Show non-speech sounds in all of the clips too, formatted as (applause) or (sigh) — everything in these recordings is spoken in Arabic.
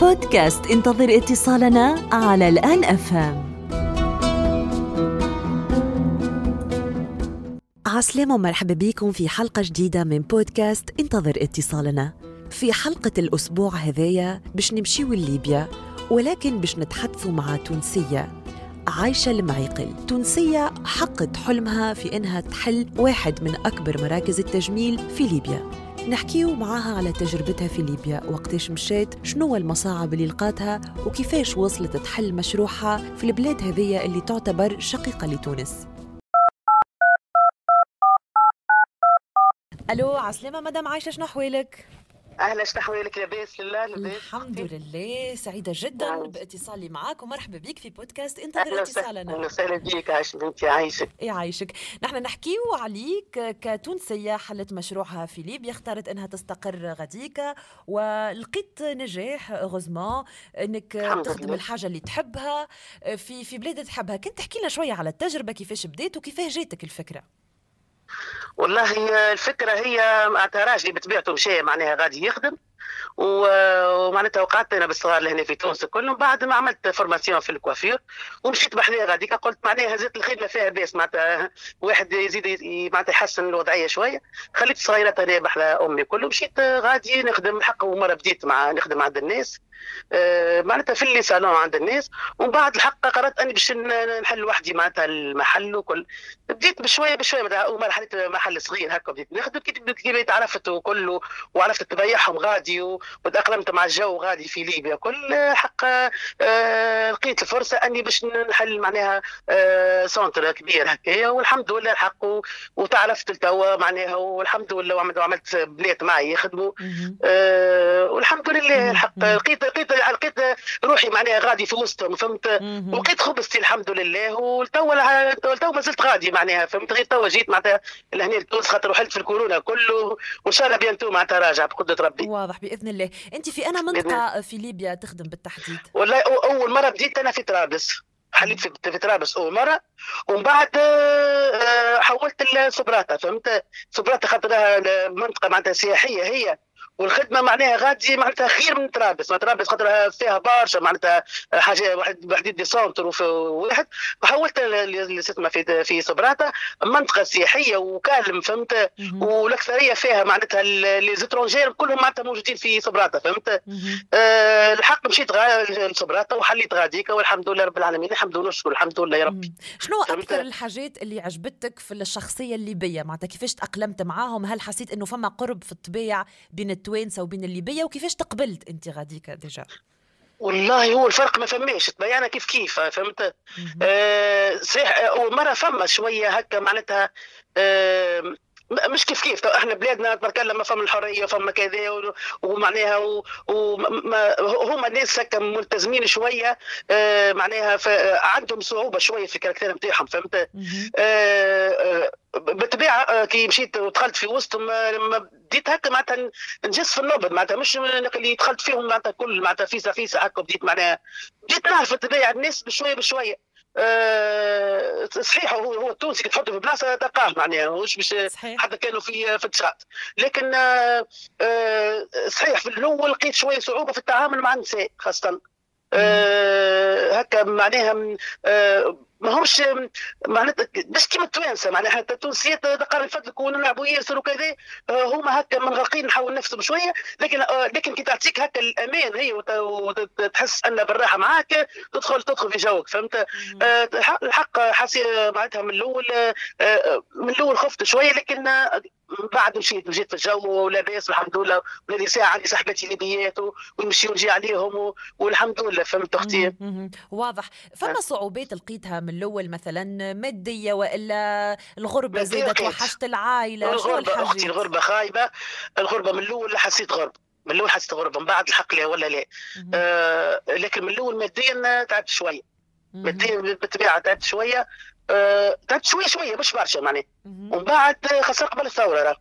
بودكاست انتظر اتصالنا على الآن أفهم. عسلامة ومرحبا بكم في حلقة جديدة من بودكاست انتظر اتصالنا. في حلقة الأسبوع هذايا باش نمشيو لليبيا ولكن باش نتحدثوا مع تونسية. عايشة المعيقل. تونسية حقت حلمها في إنها تحل واحد من أكبر مراكز التجميل في ليبيا. نحكيو معاها على تجربتها في ليبيا وقتاش مشات شنو المصاعب اللي لقاتها وكيفاش وصلت تحل مشروعها في البلاد هذية اللي تعتبر شقيقة لتونس ألو عسلامة مدام عايشة شنو أحوالك؟ أهلا شنو احوالك لاباس لله لاباس الحمد لله سعيدة جدا نعم. باتصالي معك ومرحبا بك في بودكاست انتظر أهلا اتصالنا. أهلا وسهلا بيك عايش بنتي عايشك. يعيشك نحن نحكيو عليك كتونسية حلت مشروعها في ليبيا اختارت إنها تستقر غديك ولقيت نجاح غزمان إنك تخدم لله. الحاجة اللي تحبها في في بلاد تحبها. كنت تحكي لنا شوية على التجربة كيفاش بديت وكيفاش جاتك الفكرة؟ والله الفكرة هي معناتها راجلي بطبيعته مشى معناها غادي يخدم. ومعناتها وقعدت أنا بالصغار اللي هنا في تونس كلهم بعد ما عملت formation في ال coiffure ومشيت بحذايا غاديكا. قلت معناها هزت الخدمة فيها باس معناتها واحد يزيد معناتها يحسن الوضعية شوية. خليت الصغيرات أنا بحذا أمي كله مشيت غادي نخدم الحق ومرة بديت مع نخدم عند الناس. آه، معناتها في اللي صالون عند الناس. ومن بعد الحق قررت أني باش نحل وحدي معناتها المحل وكل. بديت بشوية بشوية معناتها أول مرة حليت محل صغير هكا بديت نخدم. كي تعرفت وكله وعرفت تبيعهم غادي. و- وتأقلمت مع الجو غادي في ليبيا. كل حق آه، لقيت الفرصة أني باش نحل معناها آه، centre كبير. هكايا والحمد لله الحق وتعرفت توا معناها والحمد لله وعملت بنات معي يخدموا. آه، والحمد لله. الحق. لقيت لقيت لقيت روحي معناها غادي في وسطهم فهمت. ولقيت خبزتي الحمد لله وتوا تو ما زلت غادي معناها فهمت؟ غير توا جيت معناتها لهنا لتونس خاطر وحلت في الكورونا كله وإن شاء الله bientôt معناتها راجع بقدرة ربي. واضح. بإذن الله. أنت في أنا منطقة في ليبيا تخدم بالتحديد. والله أول مرة بديت أنا في طرابلس. حليت في في طرابلس أول مرة. ومن بعد آه، حولت لسبراتا فهمت؟ سبراتا خاطرها منطقة معناتها سياحية هي. والخدمة معناها غادي معناتها خير من طرابلس ما طرابلس خاطرها فيها برشا معناتها حاجة واحد وحدين des centres واحد وحولت للسيتما في في سبراتا منطقة سياحية و calme فهمت. والأكثرية فيها معناتها les étrangers كلهم معناتها موجودين في سبراتا فهمت. آه، الحق مشيت لصبراته وحليت غاديكا والحمد لله رب العالمين الحمد لله نشكر الحمد لله يا رب مم. شنو؟ أكثر الحاجات اللي عجبتك في الشخصية الليبية معناتها كيفاش تأقلمت معاهم هل حسيت إنه فما قرب في الطبيعة بين التوانسه وبين الليبية وكيفاش تقبلت أنت غاديك déjà والله هو الفرق ما فماش تبينا كيف كيف فهمت. آه، صحيح أول مرة فما شوية هكا معناتها آه، مش كيف كيف. تو إحنا بلادنا تبارك الله ما فما الحرية فما كذا ومعناها هما الناس هكا ملتزمين شوية آه، معناها عندهم صعوبة شوية في ال caractère نتاعهم فهمت. آه، آه، بالطبيعة آه، كي مشيت ودخلت في وسطهم آه، لما بديت هكا معناتها نجس في النبض معناتها مش اللي دخلت فيهم معناتها كل معناتها فيسع فيسع هكا بديت معناها. بديت نعرف طبيعه الناس بشوية بشوية. آه، صحيح هو هو التونسي تحطه في بلاصة تلقاه معناها مش صحيح. حتى كانوا في في التشات لكن آه، آه، صحيح في الأول لقيت شوية صعوبة في التعامل مع النساء خاصة. آه، هكا معناها آه، ما همش معناتها مش كيما التوانسة معناها حتى التونسيات تقرر يفضلك ونلعبوا ياسر وكذا آه، هما هكا منغلقين نحاول نفسهم شوية لكن آه، لكن كي تعطيك هكا الأمان هي وت- وتحس أن بالراحة معاك تدخل تدخل في جوك فهمت؟ الحق- حسي معناتها من الأول من الأول خفت شوية لكن بعد مشيت مشيت في الجو ولاباس الحمد لله ولادي ساعة عندي صاحباتي ليبيات ونمشي ونجي عليهم والحمد لله فهمت أختي. واضح. فما صعوبات لقيتها من الأول مثلا مادية وإلا الغربة زادت. وحشت العائلة؟ الغربة أختي الغربة خايبة. الغربة من الأول حسيت غرب. من الأول حسيت غربة من بعد الحق لا ولا لا. آه لكن من الأول ماديا تعبت شوية. ماديا بالطبيعة تعبت شوية. آه تعبت شوية شوية مش برشا معناها. ومن بعد خاصة قبل الثورة راه.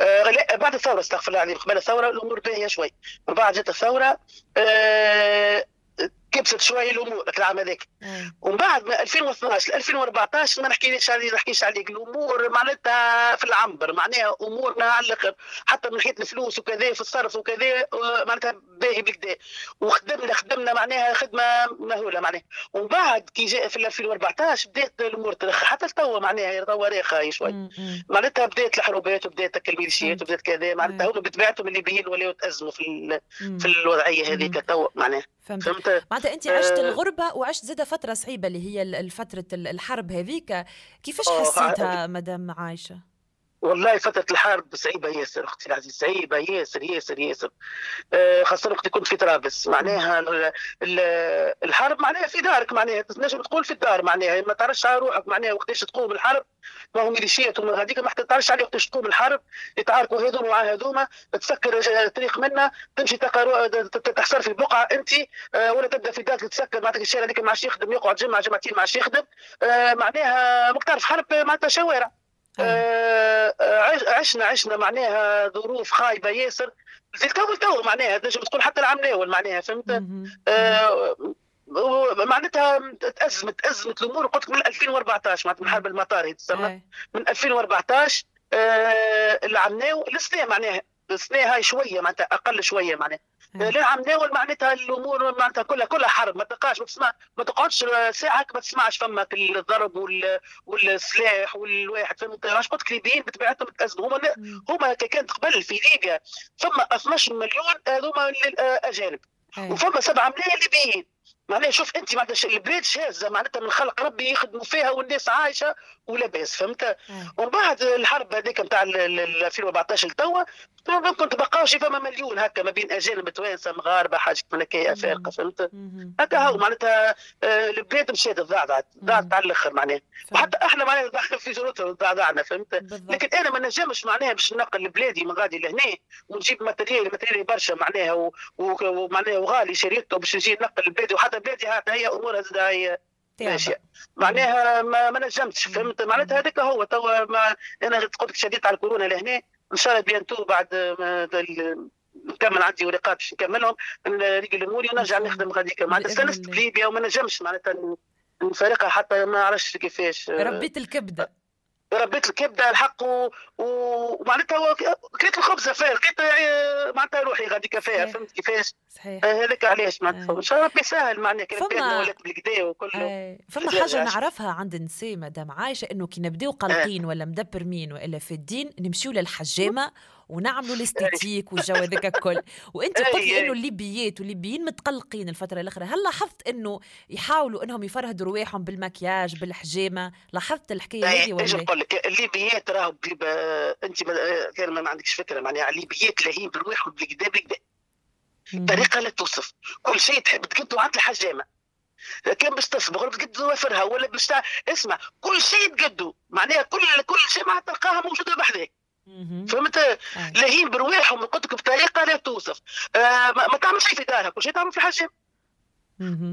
آه لا بعد الثورة استغفر الله العظيم قبل الثورة الأمور باهيه شوي من بعد جت الثورة آه كبست شوية الأمور العام هذاك. ومن بعد من 2012 ل 2014 ما نحكيش عليه نحكيش عليك. الأمور معناتها في العنبر معناها أمورنا على الآخر حتى من ناحيه الفلوس وكذا في الصرف وكذا معناتها باهي بكذا وخدمنا خدمنا معناها خدمة مهولة معناها. ومن بعد كي جاء في 2014 بدات الأمور ترخى. حتى لتوا معناها توا راخى شوي. معناتها بدات الحروبات وبدات الميليشيات وبدات كذا. معناتها هما بطبيعتهم الليبيين ولاو تازموا في في الوضعية هذيك توا معناها. فهمت. معناتها انت عشت آه. الغربة وعشت زاده فترة صعيبة اللي هي فترة الحرب هذيك. كيفاش حسيتها مدام عايشة؟ والله فترة الحرب صعيبة ياسر أختي العزيز صعيبة ياسر ياسر ياسر. أه خاصة وقت كنت في طرابلس. معناها الحرب معناها في دارك معناها تنجم تقول في الدار معناها ما تعرفش على روحك معناها وقتاش تقوم الحرب. ما هو ميليشيات وما هذيك ما تعرفش عليه وقتاش تقوم الحرب. يتعاركوا هذوما مع هذوما تسكر طريق منا تمشي تحصل في بقعة أنت أه ولا تبدأ في دارك تسكر معناتها الشارع هذيك ما عادش يخدم يقعد جمعة جمعتين ما عادش يخدم. معناها ما تعرف حرب معناتها شوارع. آه عشنا عشنا معناها ظروف خايبة ياسر. زي تو تو معناها تنجم تقول حتى العام الأول معناها فهمت؟ آه معناتها تأزمت تأزمت الأمور. قلت لك من 2014 معناتها من حرب المطار تسمى. من 2014 آه العمناو السنة معناها السنة هاي شوية معناتها أقل شوية معناها. للعام ناول معناتها الأمور معناتها كلها كلها حرب. ما تلقاش ما تسمع ما تقعدش ساعه ما تسمعش فما الضرب وال... والسلاح والواحد فهمت؟ علاش قلت لك الليبيين بطبيعتهم تأزموا هما هما كانت قبل في ليبيا. فما 12 مليون هذوما أجانب. وفما 7 ملايين ليبيين. معناها شوف انت معناتها البلاد شاذه معناتها من خلق ربي يخدموا فيها والناس عايشة ولاباس فهمت؟ ومن بعد الحرب هذيك نتاع 2014 لتوا ممكن تبقاو شي فما مليون هكا ما بين أجانب توانسه مغاربة حاجة من هكا افارقه فهمت؟ هكا هو معناتها آه، البلاد مشات ضعضعت ضعضت على الآخر معناها. وحتى إحنا معناها في جرتها ضعضعنا فهمت؟ لكن أنا ما نجمش معناها باش ننقل بلادي من غادي لهنا ونجيب matériel matériel برشا معناها ومعناها وغالي شريته باش نجي ننقل بلادي وحتى بلادي هي امورها زاد هي ماشيه معناها ما, ما نجمتش فهمت؟ معناتها هذاك هو توا أنا قلت لك شديت على الكورونا لهنا. إن شاء الله bientôt بعد نكمل عندي ورقات باش نكملهم. نريقل اموري ونرجع نخدم غاديك. معناتها استانست بليبيا وما نجمش معناتها نفارقها حتى ما عرفتش كيفاش. ربيت الكبده ربيت الكبده الحق ومعناتها كليت الخبزة فيها لقيت معناتها روحي غاديك فيها فهمت كيفاش؟ صحيح. آه، هذاك علاش معناتها. إن شاء الله ربي يسهل معناها كي فما ولات بالكدا وكله. فما حاجة نعرفها عند النساء مدام عايشة إنه كي نبدأو قلقين ولا مدبرسين وإلا في الدين نمشيو للحجامة ونعملوا (laughs) الاستيتيك والجو هذاك الكل. وأنت قلت لي إنه الليبيات والليبيين متقلقين الفترة الأخيرة. هل لاحظت إنه يحاولوا إنهم يفرهدوا رواحهم بالمكياج بالحجامة؟ لاحظت الحكاية هذه ولا نقول لك؟ الليبيات راهو أنت كان ما عندكش فكرة معناها الليبيات لاهين برواحهم بالكدا بالكدا بطريقه لا توصف. كل شيء تحب تقدو عند الحجامة. كان باش تصبغ تقد وفرها ولا باش اسمع كل شيء تقدو. معناها كل كل شيء ما تلقاها موجودة بحذاك. فهمت؟ لاهين برواحهم قلت لك بطريقة لا توصف. آه ما تعمل شيء في دارها كل شيء تعمل في حاجة؟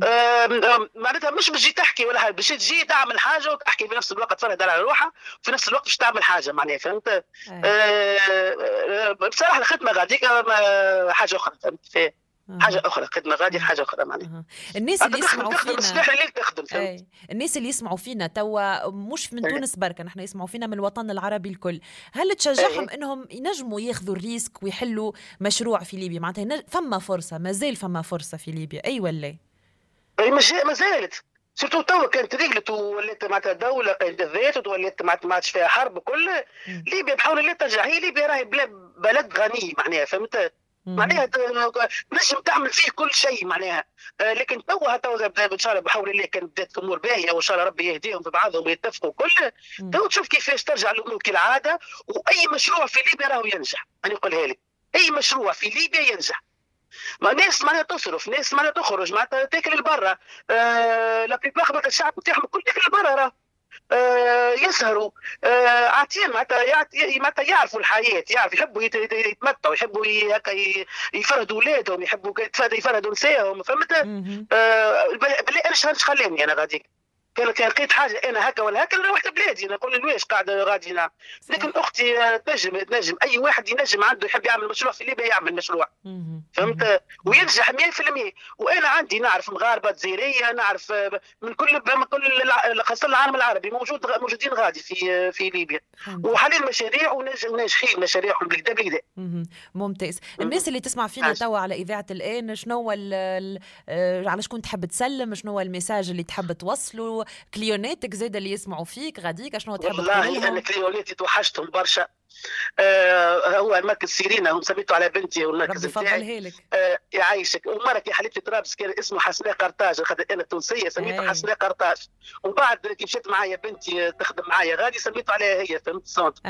آه معناتها مش بتجي تحكي ولا حاجة باش تجي تعمل حاجة وتحكي في نفس الوقت تفرد على روحها وفي نفس الوقت باش تعمل حاجة معناها فهمت؟ آه. آه بصراحة الخدمة غاديك حاجة أخرى فهمت؟ حاجة أخرى خدمة غادي حاجة أخرى معناها. الناس اللي يسمعوا فينا الصباح الليل تخدم أي. الناس اللي يسمعوا فينا توا مش من تونس بركة نحن يسمعوا فينا من الوطن العربي الكل. هل تشجعهم أي. إنهم ينجموا ياخذوا ال risque ويحلوا مشروع في ليبيا؟ معناتها نج... فما فرصة مازال فما فرصة في ليبيا. أي ولا؟ اي ما زالت. surtout توا كانت رجعت ولات معناتها دولة قايمة الذات ولات ما عادش فيها حرب كل. ليبيا بحول الله ترجع هي ليبيا راهي بلد غني معناها فهمت؟ معناها نجم تعمل فيه كل شيء معناها. آه لكن تو ان شاء الله بحول الله كانت بدات الأمور باهية وإن شاء الله ربي يهديهم في بعضهم ويتفقوا كل. تو تشوف كيفاش ترجع الأمور كالعادة وأي مشروع في ليبيا راهو ينجح. أنا نقولها لك. أي مشروع في ليبيا ينجح. ما ناس معناها تصرف ناس معناها تخرج معناتها تاكل لبرا آه لا الشعب بتاعهم الكل تاكل لبرا راه. آه، يسهروا. آه، عاتين معناتها يعرفوا الحياة يعرفوا يحبوا يتمتعوا يحبوا هكا يفردوا اولادهم يحبوا يفردوا نسائهم فهمت؟ آه، بالله أنا شهرش خلاني أنا غاديك كان كان لقيت حاجة أنا هكا ولا هكا روحت بلادي نقول لواش قاعدة غادي لكن أختي تنجم تنجم أي واحد ينجم عنده يحب يعمل مشروع في ليبيا يعمل مشروع. فهمت؟ وينجح 100% وأنا عندي نعرف مغاربة جزائرية نعرف من كل من كل خاصة العالم العربي موجود موجودين غادي في في ليبيا. وحاليا مشاريع وناجحين مشاريعهم بالكدا بالكدا ممتاز. الناس اللي تسمع فينا توا على إذاعة الآن شنو على شكون تحب تسلم؟ شنو ال message اللي تحب توصله؟ client اتك زاد اللي يسمعوا فيك غاديك شنو تحب والله أنا client اتي توحشتهم برشا. آه هو المركز سيرينا هم سميته على بنتي والمركز بتاعي. آه يعيشك. ومرة حليت في طرابلس كان اسمه حسناء قرطاج خاطر أنا تونسيه سميته حسناء قرطاج. وبعد كي مشيت معايا بنتي تخدم معايا غادي سميته عليها هي فهمت؟ centre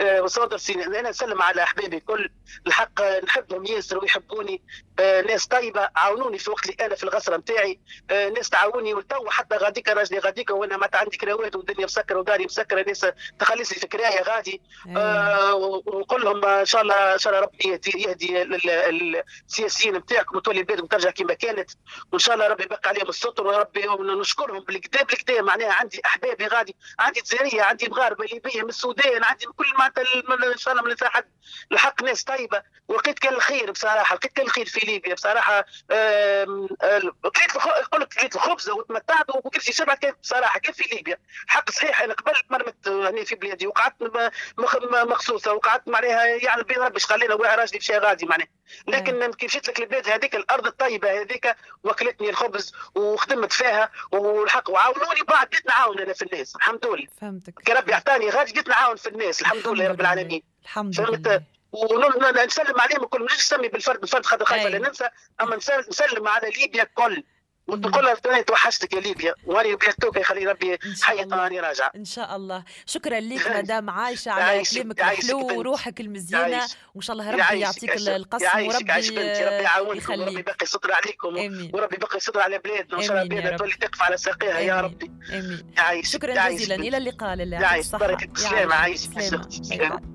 آه centre سيرينا. أنا نسلم على أحبابي الكل. الحق نحبهم ياسر ويحبوني. آه ناس طيبة عاونوني في وقت اللي أنا في العسرة نتاعي آه ناس تعاوني والتو حتى غاديك راجلي غاديك وأنا ما عندي كراوات والدنيا مسكرة وداري مسكرة ناس تخلص لي في كرايه غادي آه ونقول لهم إن شاء الله إن شاء الله ربي يهدي السياسيين نتاعكم وتولي بلادكم ترجع كما كانت. وإن شاء الله ربي يبقى عليهم الستر وربي نشكرهم بالكدا بالكدا معناها عندي احبابي غادي عندي جزائرية عندي مغاربة ليبيه من السودان عندي كل معناتها إن شاء الله من حد الحق ناس طيبة. ولقيت كان الخير بصراحة لقيت كان الخير في ليبيا بصراحة. لقيت قلت لقيت الخبز وتمتعت وكل شيء شبعت كان بصراحة كيف في ليبيا. حق صحيح أنا قبل مرمت هنا في بلادي وقعدت مخصوصة وقعدت معناها يعني بين ربي خلينا واحد راجلي مشى غادي معناها. لكن كي مشيت لك البلاد هذيك الأرض الطيبة هذيك وكلتني الخبز وخدمت فيها والحق وعاونوني بعد بديت نعاون أنا في الناس الحمد لله. فهمتك. كي ربي أعطاني غادي بديت نعاون في الناس الحمد لله رب العالمين. الحمد لله. ونسلم عليهم الكل مش نسمي بالفرد بالفرد خاطر خايفه لا ننسى أما نسلم على ليبيا الكل. وتقول لها توحشتك يا ليبيا واني بيتوك يخلي ربي. حي طاني راجعه إن شاء الله. شكرا لك مدام عائشه على كلامك الحلو وروحك المزيانة. وإن شاء الله ربي يعطيك القسم وربي ربي يعاونكم وربي يبقي يستر عليكم. وربي يبقي يستر على بلادنا. وإن شاء الله بلادنا تولي تقف على ساقيها يا ربي. أمين. شكرا جزيلا. إلى اللقاء لله. يعيش بارك. السلامه عايشك